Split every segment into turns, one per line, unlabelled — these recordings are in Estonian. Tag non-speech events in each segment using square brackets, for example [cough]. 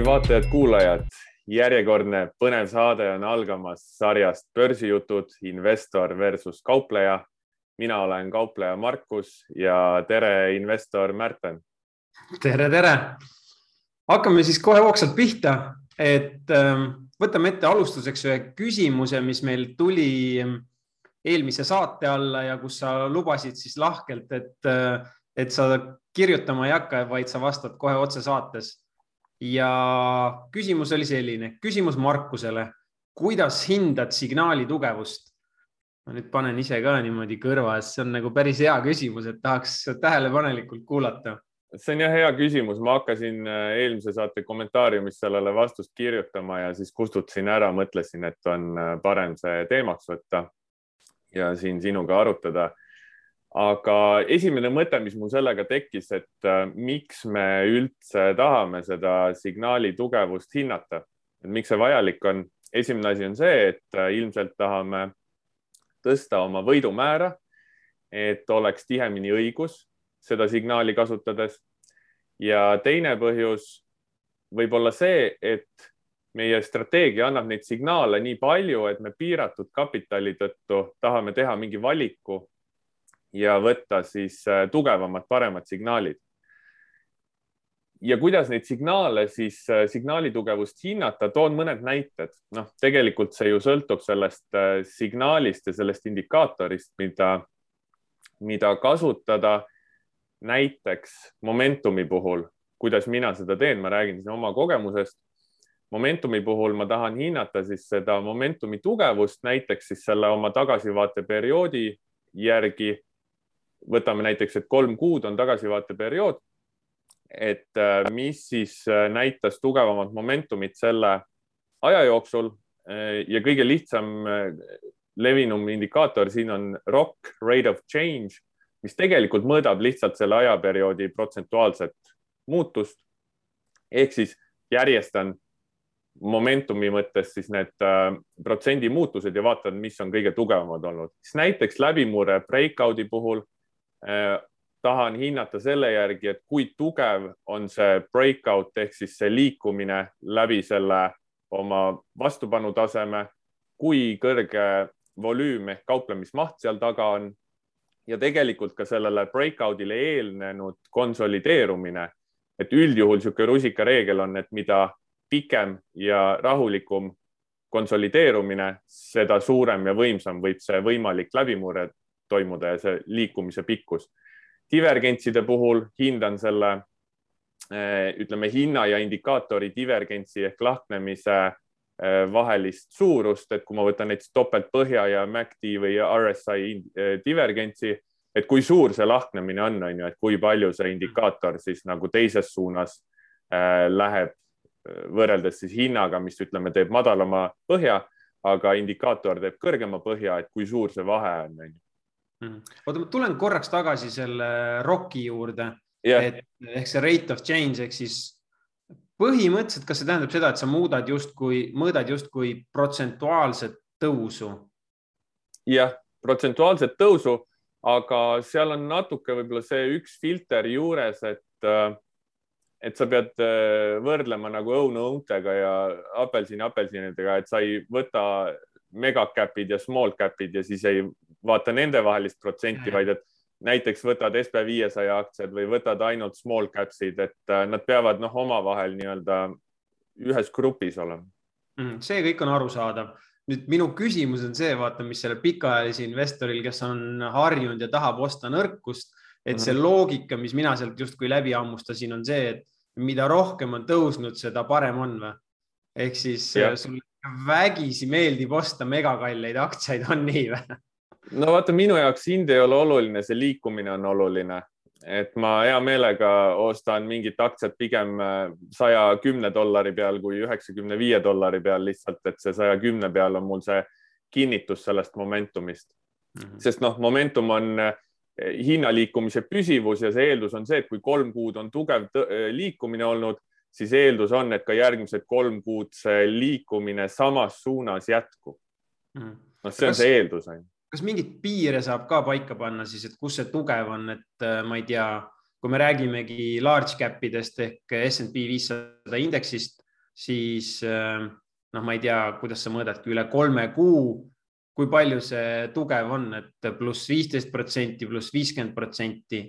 nii, vaatajad-kuulajad, järjekordne põnev saade on algamas sarjast Börsijutud, investor versus kaupleja. mina olen kaupleja Markus ja tere, investor Märten.
tere, tere. hakkame siis kohe hoogsalt pihta, et ähm, võtame ette alustuseks ühe küsimuse, mis meil tuli ähm, eelmise saate alla ja kus sa lubasid siis lahkelt, et, äh, et sa kirjutama ei hakka, vaid sa vastad kohe otsesaates ja küsimus oli selline, küsimus Markusele, kuidas hindad signaali tugevust? ma nüüd panen ise ka niimoodi kõrva, sest see on nagu päris hea küsimus, et tahaks tähelepanelikult kuulata.
see on jah hea küsimus, ma hakkasin äh, eelmise saate kommentaariumis sellele vastust kirjutama ja siis kustutasin ära, mõtlesin, et on äh, parem see teemaks võtta ja siin sinuga arutada aga esimene mõte, mis mul sellega tekkis, et äh, miks me üldse tahame seda signaali tugevust hinnata, et miks see vajalik on. esimene asi on see, et äh, ilmselt tahame tõsta oma võidumäära, et oleks tihemini õigus seda signaali kasutades. ja teine põhjus võib olla see, et meie strateegia annab neid signaale nii palju, et me piiratud kapitali tõttu tahame teha mingi valiku ja võtta siis äh, tugevamad, paremad signaalid. ja kuidas neid signaale siis, äh, signaali tugevust hinnata, toon mõned näited. noh, tegelikult see ju sõltub sellest äh, signaalist ja sellest indikaatorist, mida, mida kasutada. näiteks Momentumi puhul, kuidas mina seda teen, ma räägin siin oma kogemusest Momentumi puhul ma tahan hinnata siis seda Momentumi tugevust, näiteks siis selle oma tagasivaateperioodi järgi võtame näiteks, et kolm kuud on tagasivaateperiood, et äh, mis siis äh, näitas tugevamat momentumit selle aja jooksul äh, ja kõige lihtsam levinum indikaator siin on ROC, rate of change, mis tegelikult mõõdab lihtsalt selle ajaperioodi protsentuaalset muutust. ehk siis järjestan momentumi mõttes siis need protsendi muutused ja vaatan, mis on kõige tugevamad olnud. siis näiteks läbimurre breakout'i puhul tahan hinnata selle järgi, et kui tugev on see breakout ehk siis see liikumine läbi selle oma vastupanutaseme, kui kõrge volüüm ehk kauplemismaht seal taga on ja tegelikult ka sellele breakout'ile eelnenud konsolideerumine. et üldjuhul niisugune rusikareegel on, et mida pikem ja rahulikum konsolideerumine, seda suurem ja võimsam võib see võimalik läbimurre toimuda ja see liikumise pikkus. divergentside puhul hindan selle eh, ütleme hinna ja indikaatori divergentsi ehk lahknemise eh, vahelist suurust, et kui ma võtan näiteks topeltpõhja ja MACD või RSI eh, divergentsi, et kui suur see lahknemine on, on ju, et kui palju see indikaator siis nagu teises suunas läheb võrreldes siis hinnaga, mis ütleme, teeb madalama põhja, aga indikaator teeb kõrgema põhja, et kui suur see vahe on, on ju.
Oota, ma tulen korraks tagasi selle ROC-i juurde yeah., et ehk see rate of change ehk siis põhimõtteliselt, kas see tähendab seda, et sa muudad justkui, mõõdad justkui protsentuaalset tõusu?
jah, protsentuaalset tõusu, aga seal on natuke võib-olla see üks filter juures, et et sa pead võrdlema nagu õunu õuntega ja apelsini apelsinidega, et sa ei võta megacap'id ja small cap'id ja siis ei vaata nendevahelist protsenti, vaid et näiteks võtad SB viiesaja aktsiad või võtad ainult small caps'id, et äh, nad peavad noh, omavahel nii-öelda ühes grupis olema.
Mm, see kõik on arusaadav. nüüd minu küsimus on see, vaata, mis sellel pikaajalise investoril, kes on harjunud ja tahab osta nõrkust, et see mhm. loogika, mis mina sealt justkui läbi hammustasin, on see, et mida rohkem on tõusnud, seda parem on või? ehk siis ja. sul vägisi meeldib osta megakalleid aktsiaid, on nii või?
No vaata, minu jaoks hind ei ole oluline, see liikumine on oluline, et ma hea meelega ostan mingit aktsiat pigem äh, saja kümne dollari peal kui üheksakümne viie dollari peal lihtsalt, et see saja kümne peal on mul see kinnitus sellest momentumist mm. -hmm. sest noh, momentum on äh, hinna liikumise püsivus ja see eeldus on see, et kui kolm kuud on tugev äh, liikumine olnud, siis eeldus on, et ka järgmised kolm kuud see liikumine samas suunas jätkub mm. -hmm. noh, see on Kas... see eeldus on ju
kas mingeid piire saab ka paika panna siis, et kus see tugev on, et äh, ma ei tea, kui me räägimegi large cap idest ehk SNP viissada indeksist, siis noh, ma ei tea, kuidas sa mõõdadki üle kolme kuu, kui palju see tugev on, et pluss viisteist protsenti, pluss viiskümmend protsenti?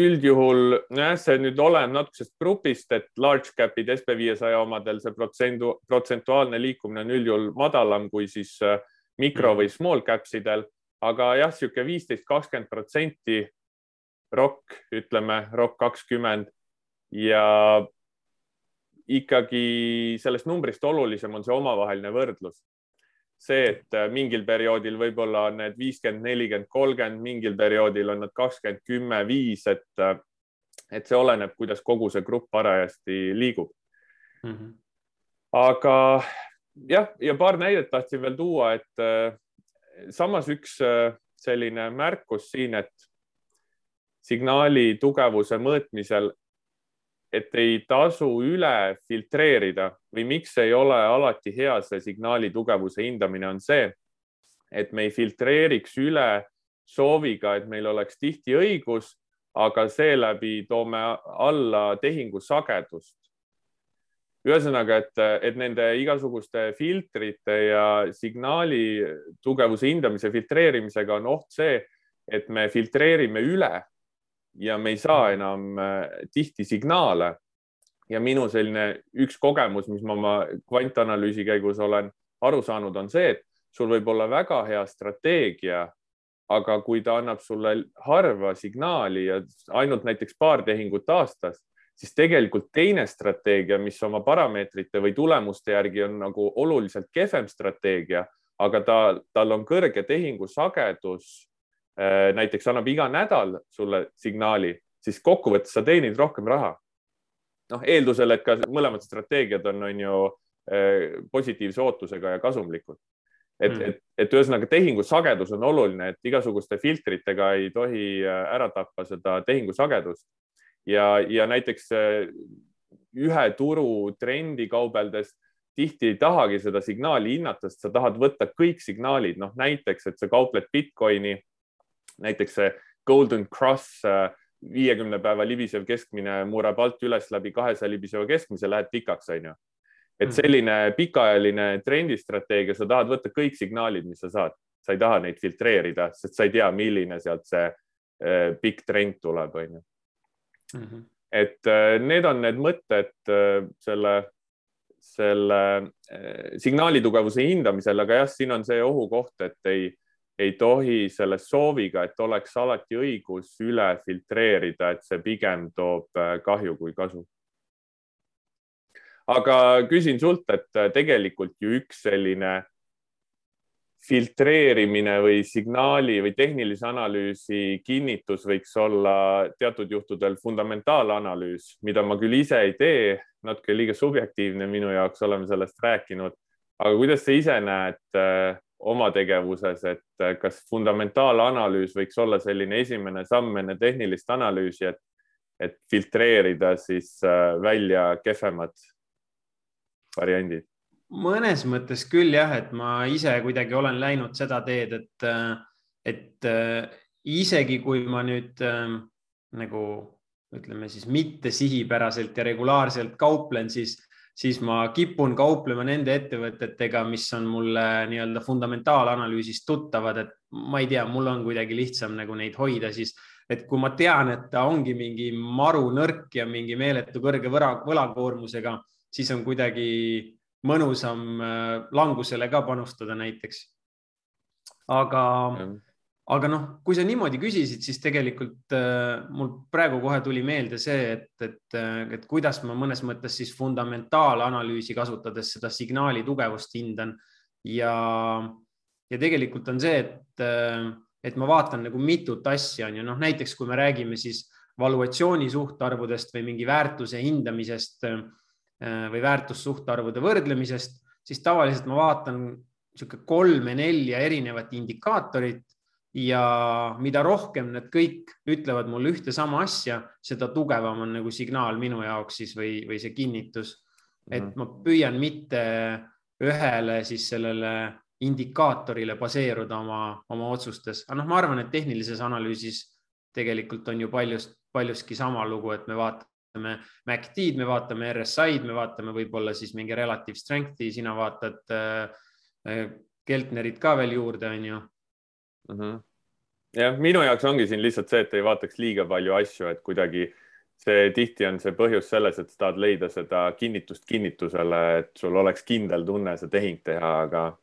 Üldjuhul jah, see nüüd oleneb natukesest grupist, et large cap'id SB viiesaja omadel see protsendu, protsentuaalne liikumine on üldjuhul madalam kui siis äh, mikro või small caps idel, aga jah, niisugune viisteist, kakskümmend protsenti ROK, ütleme ROK kakskümmend ja ikkagi sellest numbrist olulisem on see omavaheline võrdlus see, et äh, mingil perioodil võib-olla on need viiskümmend, nelikümmend, kolmkümmend, mingil perioodil on nad kakskümmend, kümme, viis, et, äh, et see oleneb, kuidas kogu see grupp parajasti liigub mm. -hmm. aga jah, ja paar näidet tahtsin veel tuua, et äh, samas üks selline märkus siin, et signaali tugevuse mõõtmisel et ei tasu üle filtreerida või miks ei ole alati hea see signaali tugevuse hindamine, on see, et me ei filtreeriks üle sooviga, et meil oleks tihti õigus, aga seeläbi toome alla tehingu sagedust. Ühesõnaga, et, et nende igasuguste filtrite ja signaali tugevuse hindamise filtreerimisega on oht see, et me filtreerime üle ja me ei saa enam äh, tihti signaale. ja minu selline üks kogemus, mis ma oma kvantanalüüsi käigus olen aru saanud, on see, et sul võib olla väga hea strateegia, aga kui ta annab sulle harva signaali ja ainult näiteks paar tehingut aastas, siis tegelikult teine strateegia, mis oma parameetrite või tulemuste järgi on nagu oluliselt kehvem strateegia, aga ta, tal on kõrge tehingusagedus Äh, näiteks annab iga nädal sulle signaali, siis kokkuvõttes sa teenid rohkem raha. noh, eeldusel, et ka mõlemad strateegiad on, on ju äh, positiivse ootusega ja kasumlikud. et mm., et, et ühesõnaga tehingu sagedus on oluline, et igasuguste filtritega ei tohi äh, ära tappa seda tehingu sagedust ja, ja näiteks ühe turu trendi kaubeldes tihti ei tahagi seda signaali hinnata, sest sa tahad võtta kõik signaalid, noh näiteks, et sa kaupled Bitcoini näiteks see Golden Cross äh, viiekümne päeva libisev keskmine murrab alt üles läbi kahesaja libiseva keskmise, lähed pikaks, onju. et mhm. selline pikaajaline trendistrateegia, sa tahad võtta kõik signaalid, mis sa saad, sa ei taha neid filtreerida, sest sa ei tea, milline sealt see äh, pikk trend tuleb, onju. Mhm. et äh, need on need mõtted selle, selle signaali tugevuse hindamisel, aga jah, siin on see ohukoht, et ei ei tohi selle sooviga, et oleks alati õigus üle filtreerida, et see pigem toob äh, kahju kui kasu. aga küsin sult, et äh, tegelikult ju üks selline filtreerimine või signaali või tehnilise analüüsi kinnitus võiks olla teatud juhtudel fundamentaalanalüüs, mida ma küll ise ei tee, natuke liiga subjektiivne minu jaoks, oleme sellest rääkinud. aga kuidas sa ise näed äh, oma tegevuses, et äh, kas fundamentaalanalüüs võiks olla selline esimene samm enne tehnilist analüüsi, et, et filtreerida siis äh, välja kehvemad variandid?
Mõnes mõttes küll jah, et ma ise kuidagi olen läinud seda teed, et, äh, et isegi kui ma nüüd nagu ütleme siis mitte sihipäraselt ja regulaarselt kauplen, siis siis ma kipun kauplema nende ettevõtetega, mis on mulle nii-öelda fundamentaalanalüüsist tuttavad, et ma ei tea, mul on kuidagi lihtsam nagu neid hoida siis, et kui ma tean, et ta ongi mingi maru nõrk ja mingi meeletu kõrge võla, võlakoormusega, siis on kuidagi mõnusam äh, langusele ka panustada näiteks. aga mm aga noh, kui sa niimoodi küsisid, siis tegelikult äh, mul praegu kohe tuli meelde see, et, et, äh, et kuidas ma mõnes mõttes siis fundamentaalanalüüsi kasutades seda signaali tugevust hindan. Ja, ja tegelikult on see, et, äh, et ma vaatan nagu mitut asja on ju, noh näiteks kui me räägime siis valuatsiooni suhtarvudest või mingi väärtuse hindamisest või väärtussuhtarvude võrdlemisest, siis tavaliselt ma vaatan niisugune kolme-nelja erinevat indikaatorit ja mida rohkem need kõik ütlevad mulle ühte sama asja, seda tugevam on nagu signaal minu jaoks siis või, või see kinnitus. et mhm. ma püüan mitte ühele siis sellele indikaatorile baseeruda oma, oma otsustes, aga noh, ma arvan, et tehnilises analüüsis tegelikult on ju paljust, paljuski sama lugu, et me vaatame vaatame MACD-d, me vaatame RSI-d, me vaatame võib-olla siis mingi relative strength'i, sina vaatad äh, Keltnerit ka veel juurde, on ju
mm. -hmm. jah, minu jaoks ongi siin lihtsalt see, et ei vaataks liiga palju asju, et kuidagi see tihti on see põhjus selles, et sa tahad leida seda kinnitust kinnitusele, et sul oleks kindel tunne see tehing teha, aga,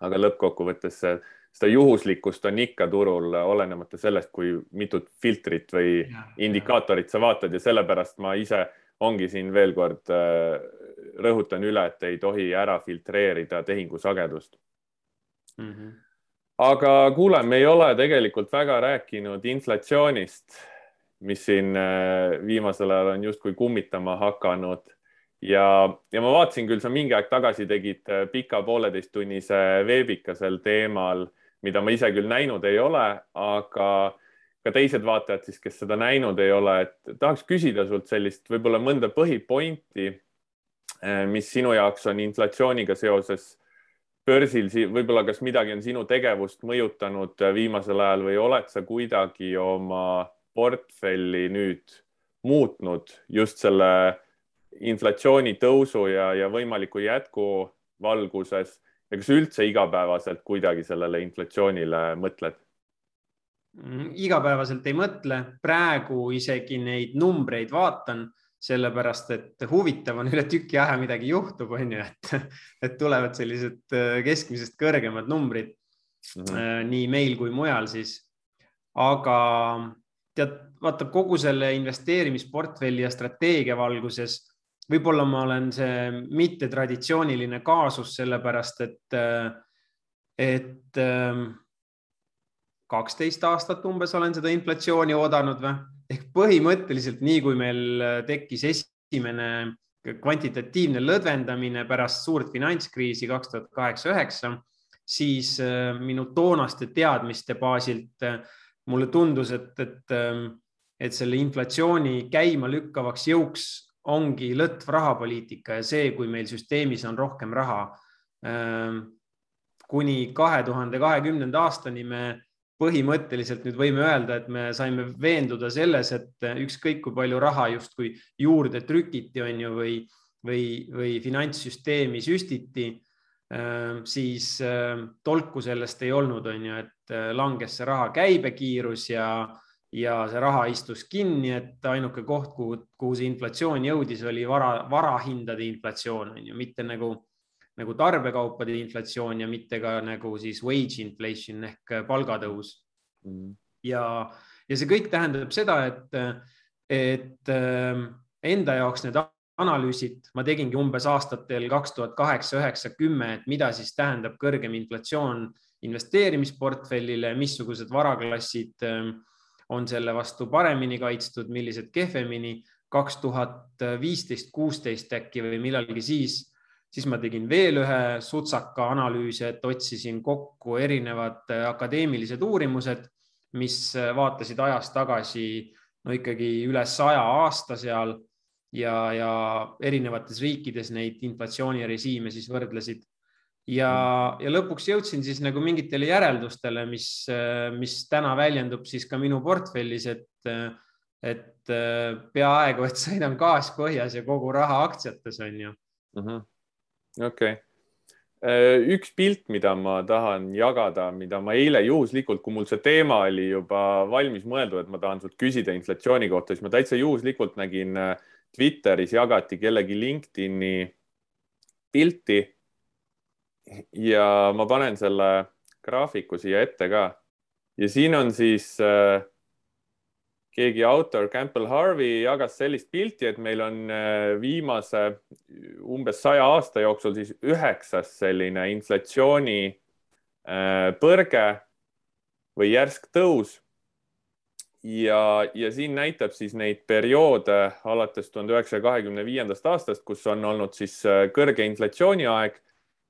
aga lõppkokkuvõttes see seda juhuslikkust on ikka turul, olenemata sellest, kui mitut filtrit või ja, indikaatorit sa vaatad ja sellepärast ma ise ongi siin veel kord äh, rõhutan üle, et ei tohi ära filtreerida tehingu sagedust mm. -hmm. aga kuule, me ei ole tegelikult väga rääkinud inflatsioonist, mis siin äh, viimasel ajal on justkui kummitama hakanud ja, ja ma vaatasin küll, sa mingi aeg tagasi tegid äh, pika pooleteisttunnise veebika sel teemal mida ma ise küll näinud ei ole, aga ka teised vaatajad siis, kes seda näinud ei ole, et tahaks küsida sult sellist võib-olla mõnda põhipointi, eh, mis sinu jaoks on inflatsiooniga seoses börsil, võib-olla kas midagi on sinu tegevust mõjutanud viimasel ajal või oled sa kuidagi oma portfelli nüüd muutnud just selle inflatsiooni tõusu ja, ja võimaliku jätku valguses ja kas üldse igapäevaselt kuidagi sellele inflatsioonile mõtled?
Mm, igapäevaselt ei mõtle, praegu isegi neid numbreid vaatan, sellepärast et huvitav on üle tüki aja midagi juhtub, on ju, et, et tulevad sellised äh, keskmisest kõrgemad numbrid mm -hmm. nii meil kui mujal siis. aga tead, vaata kogu selle investeerimisportfelli ja strateegia valguses võib-olla ma olen see mittetraditsiooniline kaasus, sellepärast et, et ähm, kaksteist aastat umbes olen seda inflatsiooni oodanud või ehk põhimõtteliselt nii kui meil tekkis esimene kvantitatiivne lõdvendamine pärast suurt finantskriisi kaks tuhat kaheksa, üheksa, siis äh, minu toonaste teadmiste baasilt äh, mulle tundus, et, et, ähm, et selle inflatsiooni käima lükkavaks jõuks ongi lõtv rahapoliitika ja see, kui meil süsteemis on rohkem raha. Ähm, kuni kahe tuhande kahekümnenda aastani me põhimõtteliselt nüüd võime öelda, et me saime veenduda selles, et ükskõik kui palju raha justkui juurde trükiti, on ju, või, või, või finantssüsteemi süstiti, ähm, siis ähm, tolku sellest ei olnud, on ju, et langes see raha käibekiirus ja ja see raha istus kinni, et ainuke koht, kuhu, kuhu see inflatsioon jõudis, oli vara, varahindade inflatsioon on ju, mitte nagu, nagu tarbekaupade inflatsioon ja mitte ka nagu siis wage inflation ehk palgatõus. Mm.. ja, ja see kõik tähendab seda, et, et ähm, enda jaoks need analüüsid ma tegingi umbes aastatel kaks tuhat kaheksa, üheksa, kümme, et mida siis tähendab kõrgem inflatsioon investeerimisportfellile, missugused varaklassid äh, on selle vastu paremini kaitstud, millised kehvemini. kaks tuhat viisteist, kuusteist äkki või millalgi siis, siis ma tegin veel ühe sutsaka analüüsi, et otsisin kokku erinevad akadeemilised uurimused, mis vaatasid ajas tagasi no ikkagi üle saja aasta seal ja, ja erinevates riikides neid inflatsioonirežiime siis võrdlesid ja, mm. ja lõpuks jõudsin siis nagu mingitele järeldustele, mis, mis täna väljendub siis ka minu portfellis, et, et peaaegu, et sõidan gaas põhjas ja kogu raha aktsiates on ju.
Mhm. okei. Äh, üks pilt, mida ma tahan jagada, mida ma eile juhuslikult, kui mul see teema oli juba valmis mõeldud, et ma tahan sult küsida inflatsiooni kohta, siis ma täitsa juhuslikult nägin äh, Twitteris jagati kellegi LinkedIni pilti ja ma panen selle graafiku siia ette ka. ja siin on siis äh, keegi autor, Campbell Harvey jagas sellist pilti, et meil on äh, viimase umbes saja aasta jooksul siis üheksas selline inflatsiooni äh, põrge või järsk tõus. ja, ja siin näitab siis neid perioode alates tuhande üheksasaja kahekümne viiendast aastast, kus on olnud siis äh, kõrge inflatsiooni aeg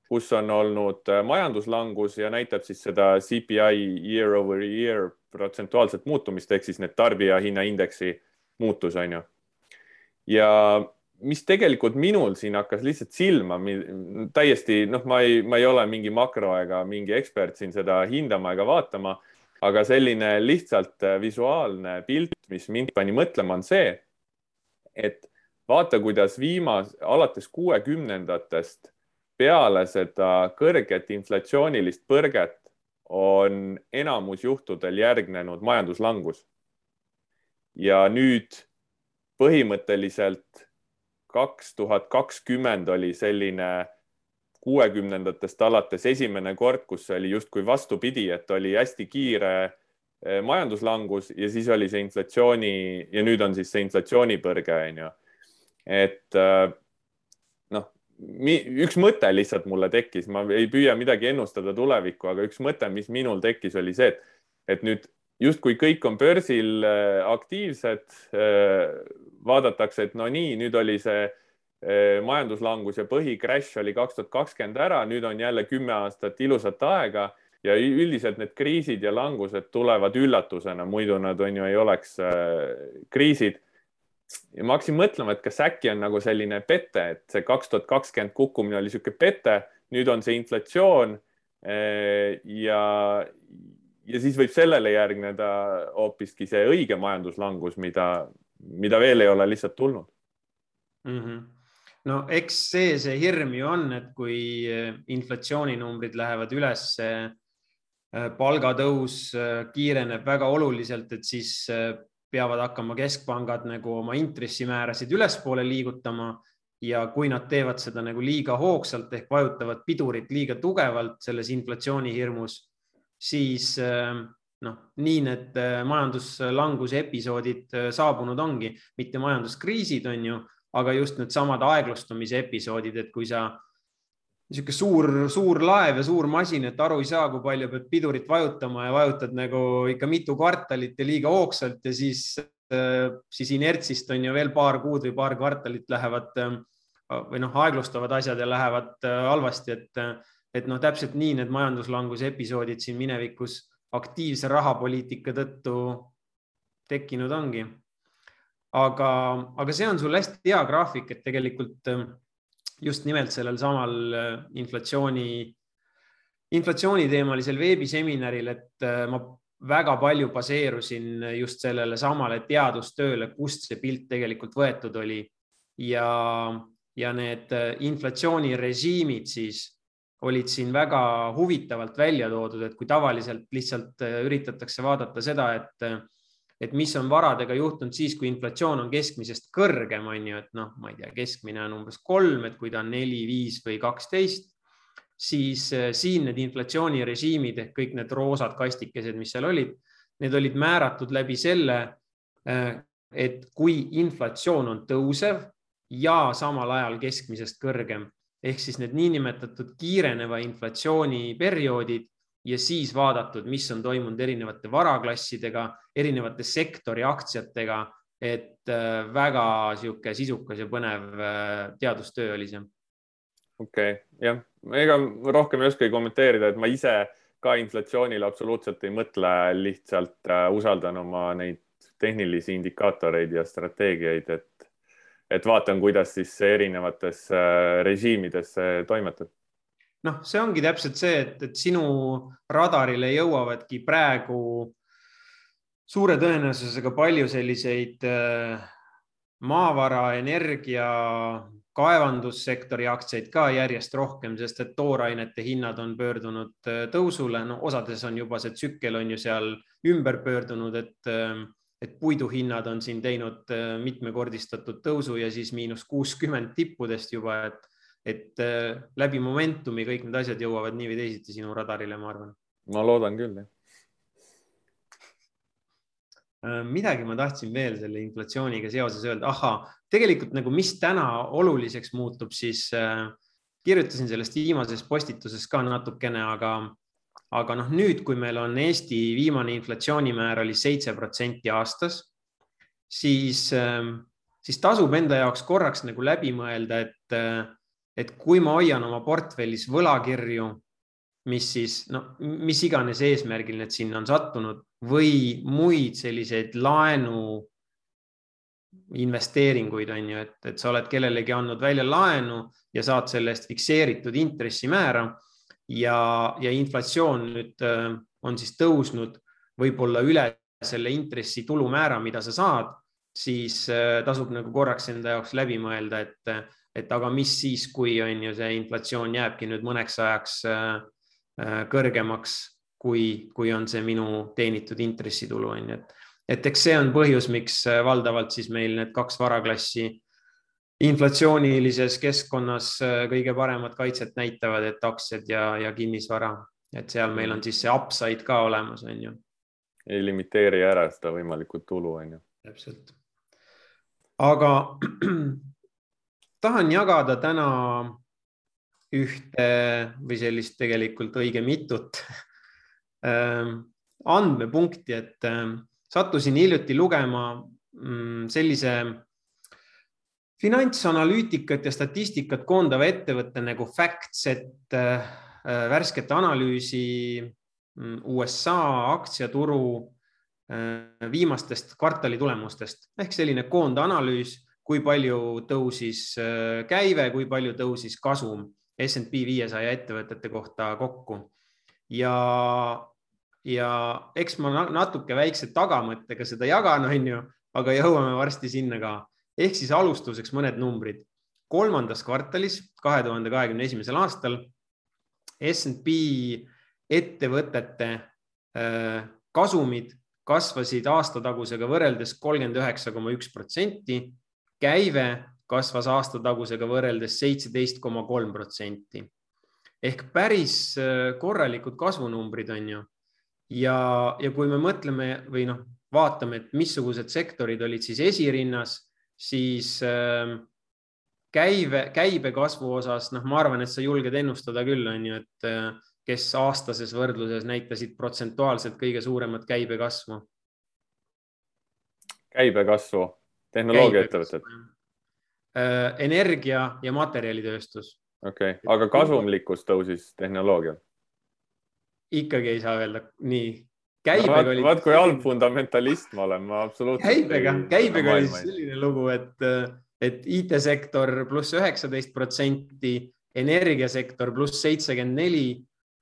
kus on olnud äh, majanduslangus ja näitab siis seda CPI year over year protsentuaalset muutumist ehk siis need tarbijahinnaindeksi muutus on ju. ja mis tegelikult minul siin hakkas lihtsalt silma, täiesti noh, ma ei, ma ei ole mingi makro ega mingi ekspert siin seda hindama ega vaatama, aga selline lihtsalt äh, visuaalne pilt, mis mind pani mõtlema, on see, et vaata, kuidas viimas, alates kuuekümnendatest peale seda kõrget inflatsioonilist põrget on enamus juhtudel järgnenud majanduslangus. ja nüüd põhimõtteliselt kaks tuhat kakskümmend oli selline kuuekümnendatest alates esimene kord, kus oli justkui vastupidi, et oli hästi kiire eh, majanduslangus ja siis oli see inflatsiooni ja nüüd on siis see inflatsioonipõrge, on ju. et äh, üks mõte lihtsalt mulle tekkis, ma ei püüa midagi ennustada tulevikku, aga üks mõte, mis minul tekkis, oli see, et, et nüüd justkui kõik on börsil äh, aktiivsed. Äh, vaadatakse, et no nii, nüüd oli see äh, majanduslangus ja põhicrash oli kaks tuhat kakskümmend ära, nüüd on jälle kümme aastat ilusat aega ja üldiselt need kriisid ja langused tulevad üllatusena, muidu nad on ju ei oleks kriisid ja ma hakkasin mõtlema, et kas äkki on nagu selline pete, et see kaks tuhat kakskümmend kukkumine oli niisugune pete, nüüd on see inflatsioon eh, ja, ja siis võib sellele järgneda hoopiski see õige majanduslangus, mida, mida veel ei ole lihtsalt tulnud
mm. -hmm no eks see, see hirm ju on, et kui eh, inflatsiooninumbrid lähevad üles, eh, palgatõus kiireneb väga oluliselt, et siis peavad hakkama keskpangad nagu oma intressimäärasid ülespoole liigutama ja kui nad teevad seda nagu liiga hoogsalt ehk vajutavad pidurit liiga tugevalt selles inflatsiooni hirmus, siis äh, noh, nii need äh, majanduslanguse episoodid äh, saabunud ongi, mitte majanduskriisid on ju, aga just needsamad aeglustumise episoodid, et kui sa niisugune suur, suur laev ja suur masin, et aru ei saa, kui palju pead pidurit vajutama ja vajutad nagu ikka mitu kvartalit ja liiga hoogsalt ja siis, äh, siis inertsist on ju veel paar kuud või paar kvartalit lähevad äh, või noh, aeglustavad asjad ja lähevad äh, halvasti, et, et noh, täpselt nii need majanduslanguse episoodid siin minevikus aktiivse rahapoliitika tõttu tekkinud ongi. aga, aga see on sul hästi hea graafik, et tegelikult just nimelt sellel samal äh, inflatsiooni, inflatsiooniteemalisel veebiseminaril, et äh, ma väga palju baseerusin just sellele samale teadustööle, kust see pilt tegelikult võetud oli. Ja, ja need äh, inflatsioonirežiimid siis olid siin väga huvitavalt välja toodud, et kui tavaliselt lihtsalt üritatakse vaadata seda, et et mis on varadega juhtunud siis, kui inflatsioon on keskmisest kõrgem, on ju, et noh, ma ei tea, keskmine on umbes kolm, et kui ta on neli, viis või kaksteist, siis äh, siin need inflatsioonirežiimid ehk kõik need roosad kastikesed, mis seal olid, need olid määratud läbi selle, äh, et kui inflatsioon on tõusev ja samal ajal keskmisest kõrgem ehk siis need niinimetatud kiireneva inflatsiooni perioodid ja siis vaadatud, mis on toimunud erinevate varaklassidega, erinevate sektori aktsiatega, et äh, väga niisugune sisukas ja põnev äh, teadustöö oli see.
okei okay,, jah, ega rohkem ei oskagi kommenteerida, et ma ise ka inflatsioonile absoluutselt ei mõtle, lihtsalt äh, usaldan oma neid tehnilisi indikaatoreid ja strateegiaid, et, et vaatan, kuidas siis erinevates režiimides toimetab
noh, see ongi täpselt see, et, et sinu radarile jõuavadki praegu suure tõenäosusega palju selliseid äh, maavara, energia, kaevandussektori aktsiaid ka järjest rohkem, sest et toorainete hinnad on pöördunud äh, tõusule, no osades on juba see tsükkel on ju seal ümber pöördunud, et äh, et puiduhinnad on siin teinud mitmekordistatud tõusu ja siis miinus kuuskümmend tippudest juba, et et äh, läbi momentumi kõik need asjad jõuavad nii või teisiti sinu radarile, ma arvan.
ma loodan küll, jah.
Äh, midagi ma tahtsin veel selle inflatsiooniga seoses öelda, ahhaa, tegelikult nagu, mis täna oluliseks muutub, siis äh, kirjutasin sellest viimases postituses ka natukene, aga, aga noh, nüüd, kui meil on Eesti viimane inflatsioonimäär oli seitse protsenti aastas, siis, siis tasub enda jaoks korraks nagu läbi mõelda, et et kui ma hoian oma portfellis võlakirju, mis siis, no mis iganes eesmärgil need sinna on sattunud või muid selliseid laenu investeeringuid on ju, et, et sa oled kellelegi andnud välja laenu ja saad selle eest fikseeritud intressimäära ja, ja inflatsioon nüüd äh, on siis tõusnud võib-olla üle selle intressi tulumäära, mida sa saad, siis äh, tasub nagu korraks enda jaoks läbi mõelda, et, et aga mis siis, kui on ju see inflatsioon jääbki nüüd mõneks ajaks kõrgemaks, kui, kui on see minu teenitud intressitulu on ju, et, et eks see on põhjus, miks valdavalt siis meil need kaks varaklassi inflatsioonilises keskkonnas kõige paremat kaitset näitavad, et aktsiad ja, ja kinnisvara et seal meil on siis see upside ka olemas, on ju.
ei limiteeri ära seda võimalikku tulu, on ju.
täpselt. aga [clears throat] tahan jagada täna ühte või sellist tegelikult õige mitut ähm, andmepunkti, et ähm, sattusin hiljuti lugema mm, sellise finantsanalüütikat ja statistikat koondava ettevõtte nagu FactSet äh, värsket analüüsi mm, USA aktsiaturu äh, viimastest kvartali tulemustest. Ehk selline koondanalüüs, kui palju tõusis äh, käive, kui palju tõusis kasum SNP viiesaja ettevõtete kohta kokku ja, ja eks ma natuke väikse tagamõttega seda jagan, on ju, aga jõuame varsti sinna ka. ehk siis alustuseks mõned numbrid. kolmandas kvartalis, kahe tuhande kahekümne esimesel aastal SNP ettevõtete äh, kasumid kasvasid aastatagusega võrreldes kolmkümmend üheksa koma üks protsenti, käive kasvas aastatagusega võrreldes seitseteist koma kolm protsenti ehk päris äh, korralikud kasvunumbrid on ju. ja, ja kui me mõtleme või noh, vaatame, et missugused sektorid olid siis esirinnas, siis äh, käive, käibekasvu osas, noh, ma arvan, et sa julged ennustada küll, on ju, et äh, kes aastases võrdluses näitasid protsentuaalselt kõige suuremat käibekasvu?
käibekasvu, tehnoloogiaettevõtted?
Äh, energia ja materjalitööstus.
okei okay., aga kasumlikkus tõusis tehnoloogial?
ikkagi ei saa öelda, nii. käibega
no, oli. vaat kui halb fundamentalist ma olen, ma absoluutselt.
käibega, käibega oli selline lugu, et äh, et IT-sektor pluss üheksateist protsenti, energiasektor pluss seitsekümmend neli,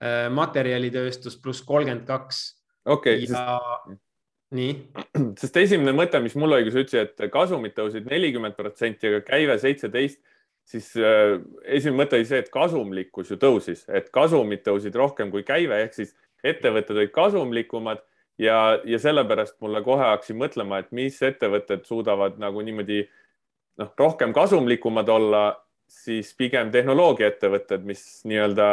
äh, materjalitööstus pluss kolmkümmend kaks.
okei.
ja sest... nii. [clears throat]
sest esimene mõte, mis mul oli, kui sa ütlesid, et kasumid tõusid nelikümmend protsenti, aga käive seitseteist, siis äh, esimene mõte oli see, et kasumlikkus ju tõusis, et kasumid tõusid rohkem kui käive ehk siis ettevõtted olid kasumlikumad ja, ja sellepärast mulle kohe hakkasin mõtlema, et mis ettevõtted suudavad nagu niimoodi äh, noh, rohkem kasumlikumad olla, siis pigem tehnoloogiaettevõtted, mis nii-öelda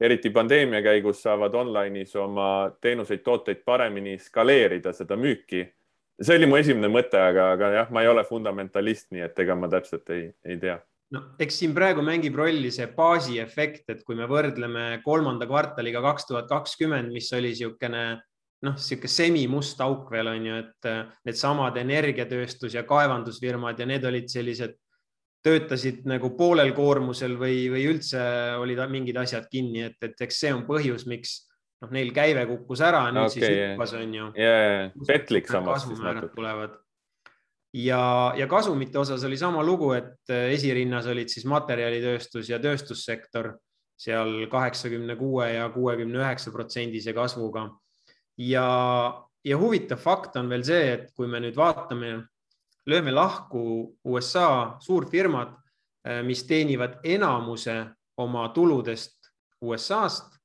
eriti pandeemia käigus saavad online'is oma teenuseid-tooteid paremini skaleerida, seda müüki. see oli mu esimene mõte, aga, aga jah, ma ei ole fundamentalist, nii et ega ma täpselt ei, ei tea
no eks siin praegu mängib rolli see baasiefekt, et kui me võrdleme kolmanda kvartaliga kaks tuhat kakskümmend, mis oli niisugune noh, niisugune semimust auk veel on ju, et needsamad energiatööstus ja kaevandusfirmad ja need olid sellised, töötasid nagu poolel koormusel või, või üldse olid mingid asjad kinni, et, et eks see on põhjus, miks noh, neil käive kukkus ära, nüüd okay, siis hüppas on ju.
ja, petlik samas siis
natuke. tulevad ja, ja kasumite osas oli sama lugu, et äh, esirinnas olid siis materjalitööstus ja tööstussektor seal kaheksakümne kuue ja kuuekümne üheksa protsendise kasvuga ja, ja huvitav fakt on veel see, et kui me nüüd vaatame, lööme lahku USA suurfirmad, eh, mis teenivad enamuse oma tuludest USA-st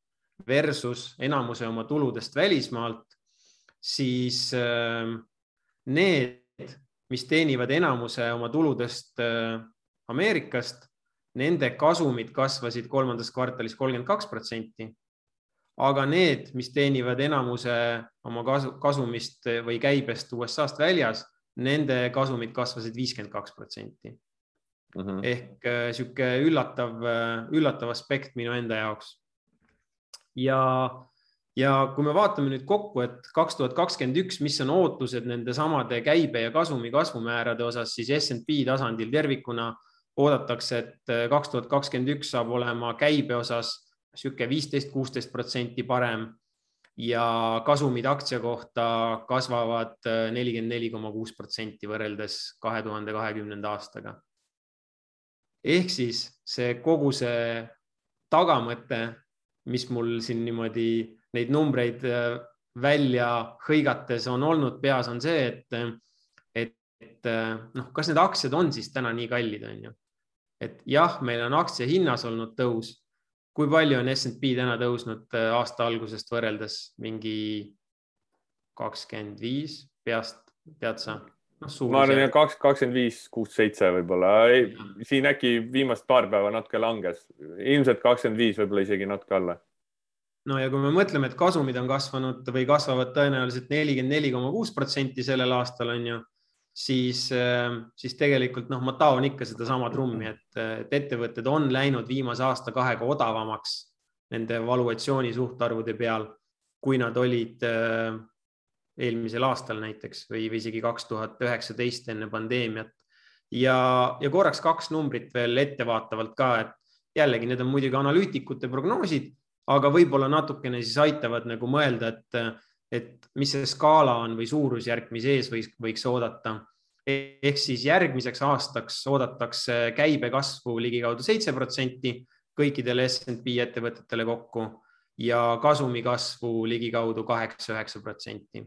versus enamuse oma tuludest välismaalt, siis eh, need, mis teenivad enamuse oma tuludest eh, Ameerikast, nende kasumid kasvasid kolmandas kvartalis kolmkümmend kaks protsenti. Aga need, mis teenivad enamuse oma kasu, kasumist või käibest USA-st väljas, nende kasumid kasvasid viiskümmend kaks protsenti. Mhm. ehk äh, üllatav, äh, üllatav aspekt minu enda jaoks. ja, ja kui me vaatame nüüd kokku, et kaks tuhat kakskümmend üks, mis on ootused nende samade käibe ja kasumi kasvumäärade osas, siis SNP tasandil tervikuna oodatakse, et äh, kaks tuhat kakskümmend üks saab olema käibe osas niisugune viisteist, kuusteist protsenti parem ja kasumid aktsia kohta kasvavad äh, nelikümmend neli koma kuus protsenti võrreldes kahe tuhande kahekümnenda aastaga. ehk siis see kogu see tagamõte, mis mul siin niimoodi neid numbreid äh, välja hõigates on olnud peas, on see, et, et et noh, kas need aktsiad on siis täna nii kallid, on ju. et jah, meil on aktsia hinnas olnud tõus. Kui palju on SNP täna tõusnud aasta algusest võrreldes mingi kakskümmend viis peast, tead sa?
noh, ma arvan, et kaks, kakskümmend viis, kuus, seitse võib-olla. siin äkki viimast paar päeva natuke langes, ilmselt kakskümmend viis, võib-olla isegi natuke alla.
no ja kui me mõtleme, et kasumid on kasvanud või kasvavad tõenäoliselt nelikümmend neli koma kuus protsenti sellel aastal on ju, siis, siis tegelikult noh, ma taon ikka sedasama trummi, et, et ettevõtted on läinud viimase aasta-kahega odavamaks nende valuatsiooni suhtarvude peal, kui nad olid eelmisel aastal näiteks või, või isegi kaks tuhat üheksateist enne pandeemiat. ja, ja korraks kaks numbrit veel ettevaatavalt ka, et jällegi need on muidugi analüütikute prognoosid, aga võib-olla natukene siis aitavad nagu mõelda, et, et mis see skaala on või suurusjärk, mis ees võiks, võiks oodata. ehk siis järgmiseks aastaks oodatakse käibekasvu ligikaudu seitse protsenti kõikidele SNP ettevõtetele kokku ja kasumi kasvu ligikaudu kaheksa-üheksa protsenti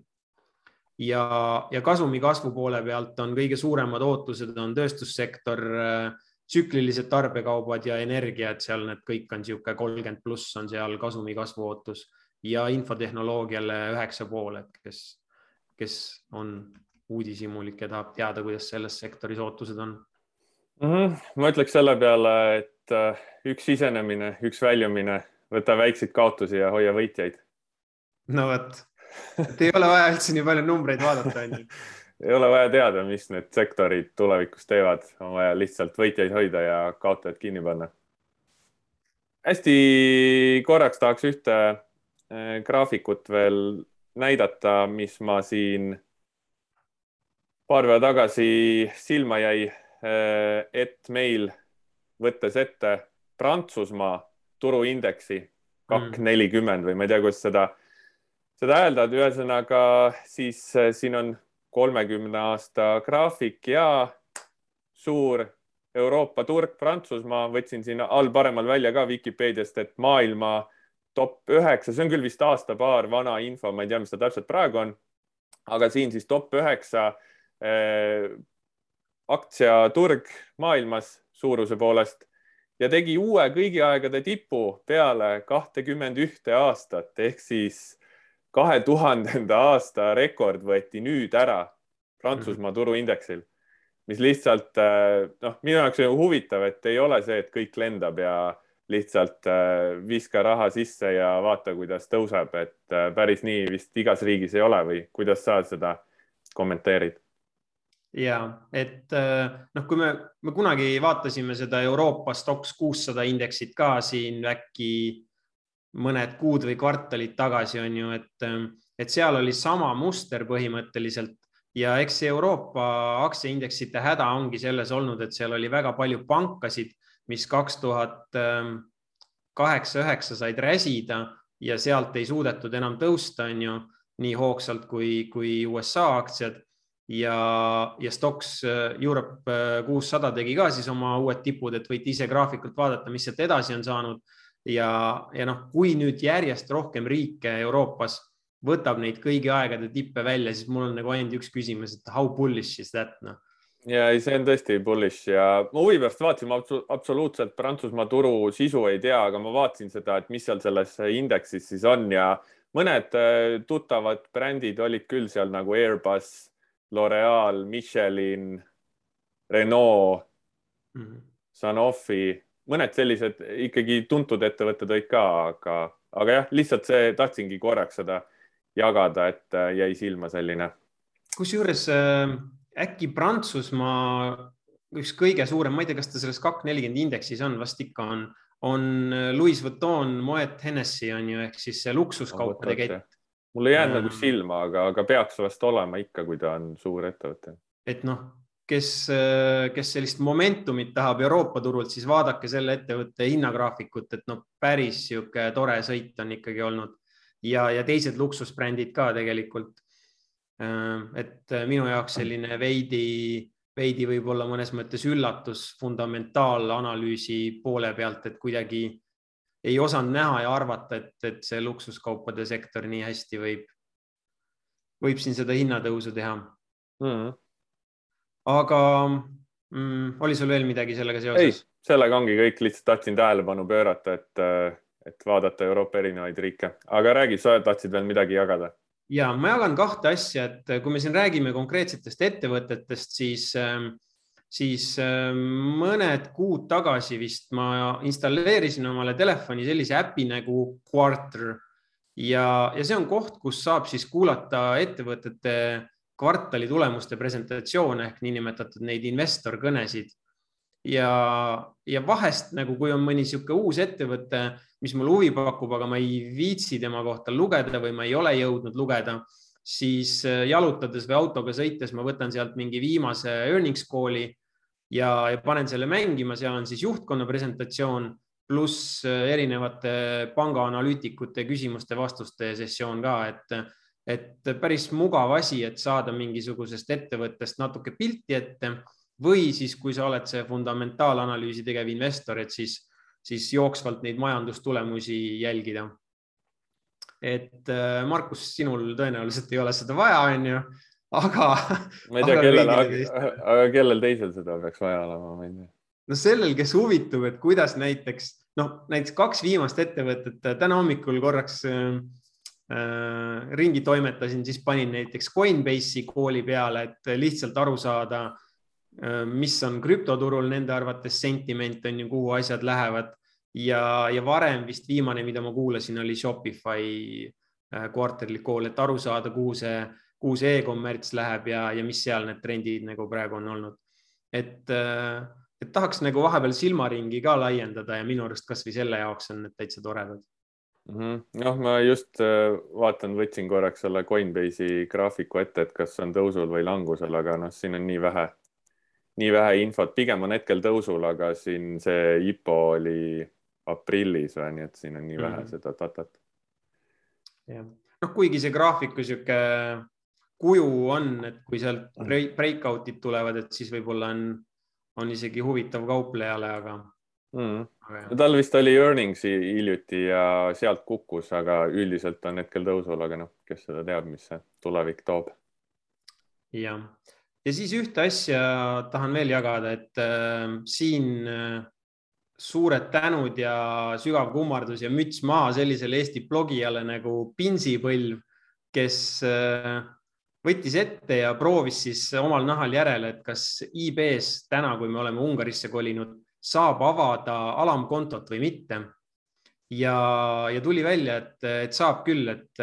ja, ja kasumi kasvu poole pealt on kõige suuremad ootused on tööstussektor, tsüklilised tarbekaubad ja energia, et seal need kõik on niisugune kolmkümmend pluss on seal kasumi kasvu ootus ja infotehnoloogiale üheksa pool, et kes, kes on uudishimulik ja tahab teada, kuidas selles sektoris ootused on
mm. -hmm. ma ütleks selle peale, et äh, üks sisenemine, üks väljumine, võta väikseid kaotusi ja hoia võitjaid.
no vot et ei ole vaja üldse nii palju numbreid vaadata, onju. [laughs]
ei ole vaja teada, mis need sektorid tulevikus teevad, on vaja lihtsalt võitjaid hoida ja kaotajad kinni panna. hästi korraks tahaks ühte graafikut veel näidata, mis ma siin paar päeva tagasi silma jäi, eh, et meil võttes ette Prantsusmaa turuindeksi kak nelikümmend või ma ei tea, kuidas seda seda hääldad, ühesõnaga siis äh, siin on kolmekümne aasta graafik ja suur Euroopa turg Prantsusmaa, võtsin siin all paremal välja ka Vikipeediast, et maailma top üheksa, see on küll vist aasta-paar vana info, ma ei tea, mis ta täpselt praegu on. aga siin siis top üheksa äh, aktsiaturg maailmas suuruse poolest ja tegi uue kõigi aegade tipu peale kahtekümmend ühte aastat ehk siis kahe tuhandenda aasta rekord võeti nüüd ära Prantsusmaa mhm. turuindeksil, mis lihtsalt äh, noh, minu jaoks on huvitav, et ei ole see, et kõik lendab ja lihtsalt äh, viska raha sisse ja vaata, kuidas tõuseb, et äh, päris nii vist igas riigis ei ole või kuidas sa seda kommenteerid?
ja et noh, kui me, me kunagi vaatasime seda Euroopa Stoxx kuussada indeksit ka siin äkki mõned kuud või kvartalid tagasi on ju, et, et seal oli sama muster põhimõtteliselt ja eks Euroopa aktsiaindeksite häda ongi selles olnud, et seal oli väga palju pankasid, mis kaks tuhat ähm, kaheksa, üheksa said räsida ja sealt ei suudetud enam tõusta, on ju, nii hoogsalt kui, kui USA aktsiad. Ja, ja Stoxx äh, Europe äh, kuussada tegi ka siis oma uued tipud, et võite ise graafikult vaadata, mis sealt edasi on saanud. Ja, ja noh, kui nüüd järjest rohkem riike Euroopas võtab neid kõigi aegade tippe välja, siis mul on nagu ainult üks küsimus, et how bullish is that noh
ja ei, see on tõesti bullish ja ma huvi pärast vaatasin, ma absoluutselt Prantsusmaa turu sisu ei tea, aga ma vaatasin seda, et mis seal selles indeksis siis on ja mõned äh, tuttavad brändid olid küll seal nagu Airbus, L'Oreal, Michelin, Renault mm, -hmm. Sanofi mõned sellised ikkagi tuntud ettevõtted olid ka, aga, aga jah, lihtsalt see, tahtsingi korraks seda jagada, et äh, jäi silma selline.
kusjuures äh, äkki Prantsusmaa üks kõige suurem, ma ei tea, kas ta selles kak nelikümmend indeksis on, vast ikka on, on äh, Louis Vuitton, Moet Hennessy on ju ehk siis see luksuskaupade kett.
mul ei jäänud nagu silma, aga, aga peaks vast olema ikka, kui ta on suur ettevõte.
et noh kes, kes sellist momentumit tahab Euroopa turult, siis vaadake selle ettevõtte hinnagraafikut, et noh, päris sihuke tore sõit on ikkagi olnud ja, ja teised luksusbrändid ka tegelikult. Et minu jaoks selline veidi, veidi võib-olla mõnes mõttes üllatus fundamentaalanalüüsi poole pealt, et kuidagi ei osanud näha ja arvata, et, et see luksuskaupade sektor nii hästi võib, võib siin seda hinnatõusu teha mm. aga mm, oli sul veel midagi sellega seoses?
sellega ongi kõik, lihtsalt tahtsin tähelepanu pöörata, et, et vaadata Euroopa erinevaid riike, aga räägi, sa tahtsid veel midagi jagada?
Ja ma jagan kahte asja, et kui me siin räägime konkreetsetest ettevõtetest, siis, ähm, siis ähm, mõned kuud tagasi vist ma installeerisin omale telefoni sellise äpi nagu Quarter ja, ja see on koht, kus saab siis kuulata ettevõtete kvartali tulemuste presentatsioone ehk niinimetatud neid investor kõnesid. Ja, ja vahest nagu, kui on mõni niisugune uus ettevõte, mis mulle huvi pakub, aga ma ei viitsi tema kohta lugeda või ma ei ole jõudnud lugeda, siis äh, jalutades või autoga sõites ma võtan sealt mingi viimase earnings call'i ja, ja panen selle mängima, seal on siis juhtkonna presentatsioon pluss äh, erinevate pangaanalüütikute küsimuste-vastuste sessioon ka, et et päris mugav asi, et saada mingisugusest ettevõttest natuke pilti ette või siis, kui sa oled see fundamentaalanalüüsi tegev investor, et siis, siis jooksvalt neid majandustulemusi jälgida. et äh, Markus, sinul tõenäoliselt ei ole seda vaja, on ju, aga. [laughs]
ma ei tea, kellel, aga, kellel teisel seda peaks vaja olema, ma ei tea.
no sellel, kes huvitub, et kuidas näiteks noh, näiteks kaks viimast ettevõtet täna hommikul korraks äh, Äh, ringi toimetasin, siis panin näiteks Coinbase'i kooli peale, et lihtsalt aru saada, äh, mis on krüptoturul nende arvates sentiment on ju, kuhu asjad lähevad. Ja, ja varem vist viimane, mida ma kuulasin, oli Shopify äh, kool, et aru saada, kuhu see, kuhu see e-kommerts läheb ja, ja mis seal need trendid nagu praegu on olnud. et, et tahaks nagu vahepeal silmaringi ka laiendada ja minu arust kasvõi selle jaoks on need täitsa toredad.
Mm -hmm.. noh, ma just äh, vaatan, võtsin korraks selle Coinbase'i graafiku ette, et kas on tõusul või langusel, aga noh, siin on nii vähe, nii vähe infot, pigem on hetkel tõusul, aga siin see IPO oli aprillis või, nii et siin on nii vähe mm -hmm. seda datat.
jah, noh, kuigi see graafiku sihuke kuju on, et kui sealt breakout'id tulevad, et siis võib-olla on, on isegi huvitav kauplejale, aga
mm.. tal vist oli earnings'i hiljuti ja sealt kukkus, aga üldiselt on hetkel tõusul, aga noh, kes seda teab, mis see tulevik toob.
jah, ja siis ühte asja tahan veel jagada, et äh, siin äh, suured tänud ja sügav kummardus ja müts maha sellisele Eesti blogijale nagu Pinsipõlv, kes äh, võttis ette ja proovis siis omal nahal järele, et kas IB-s täna, kui me oleme Ungarisse kolinud, saab avada alamkontot või mitte. ja, ja tuli välja, et, et saab küll, et,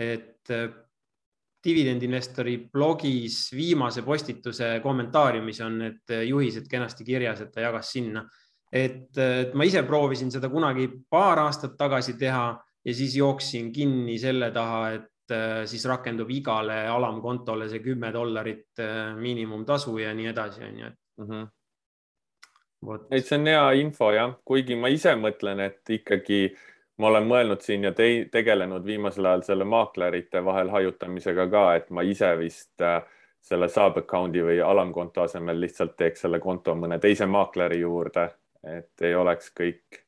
et dividendinvestori blogis viimase postituse kommentaariumis on need juhised kenasti kirjas, et ta jagas sinna. et, ma ise proovisin seda kunagi paar aastat tagasi teha ja siis jooksin kinni selle taha, et siis rakendub igale alamkontole see kümme dollarit miinimumtasu ja nii edasi, on ju, et mm. -hmm
et see on hea info jah, kuigi ma ise mõtlen, et ikkagi ma olen mõelnud siin ja te tegelenud viimasel ajal selle maaklerite vahel hajutamisega ka, et ma ise vist äh, selle sub account'i või alamkonto asemel lihtsalt teeks selle konto mõne teise maakleri juurde, et ei oleks kõik,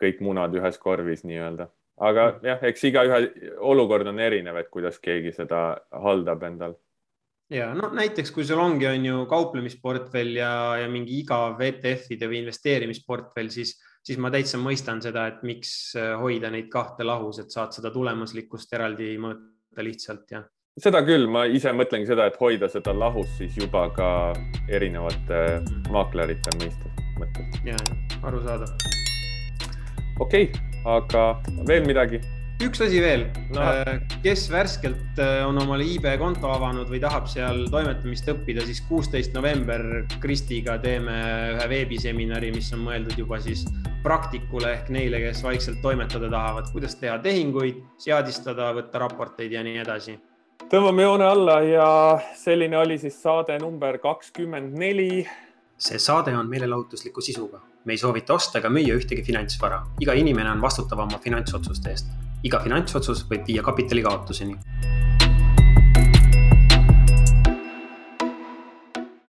kõik munad ühes korvis nii-öelda. aga mm. jah, eks igaühe olukord on erinev, et kuidas keegi seda haldab endal
ja no näiteks, kui sul ongi, on ju kauplemisportfell ja, ja mingi igav ETF-ide või investeerimisportfell, siis, siis ma täitsa mõistan seda, et miks äh, hoida neid kahte lahus, et saad seda tulemuslikkust eraldi mõõta lihtsalt ja.
seda küll, ma ise mõtlengi seda, et hoida seda lahus siis juba ka erinevate maaklerite mõistes, mõttes.
ja, arusaadav.
okei okay,, aga veel midagi
üks asi veel no., äh, kes värskelt äh, on omale IB konto avanud või tahab seal toimetamist õppida, siis kuusteist november Kristiga teeme ühe veebiseminari, mis on mõeldud juba siis praktikule ehk neile, kes vaikselt toimetada tahavad, kuidas teha tehinguid, seadistada, võtta raporteid ja nii edasi.
tõmbame joone alla ja selline oli siis saade number kakskümmend neli.
see saade on meelelahutusliku sisuga me ei soovita osta ega müüa ühtegi finantsvara, iga inimene on vastutav oma finantsotsuste eest iga finantsotsus võib viia kapitali kaotuseni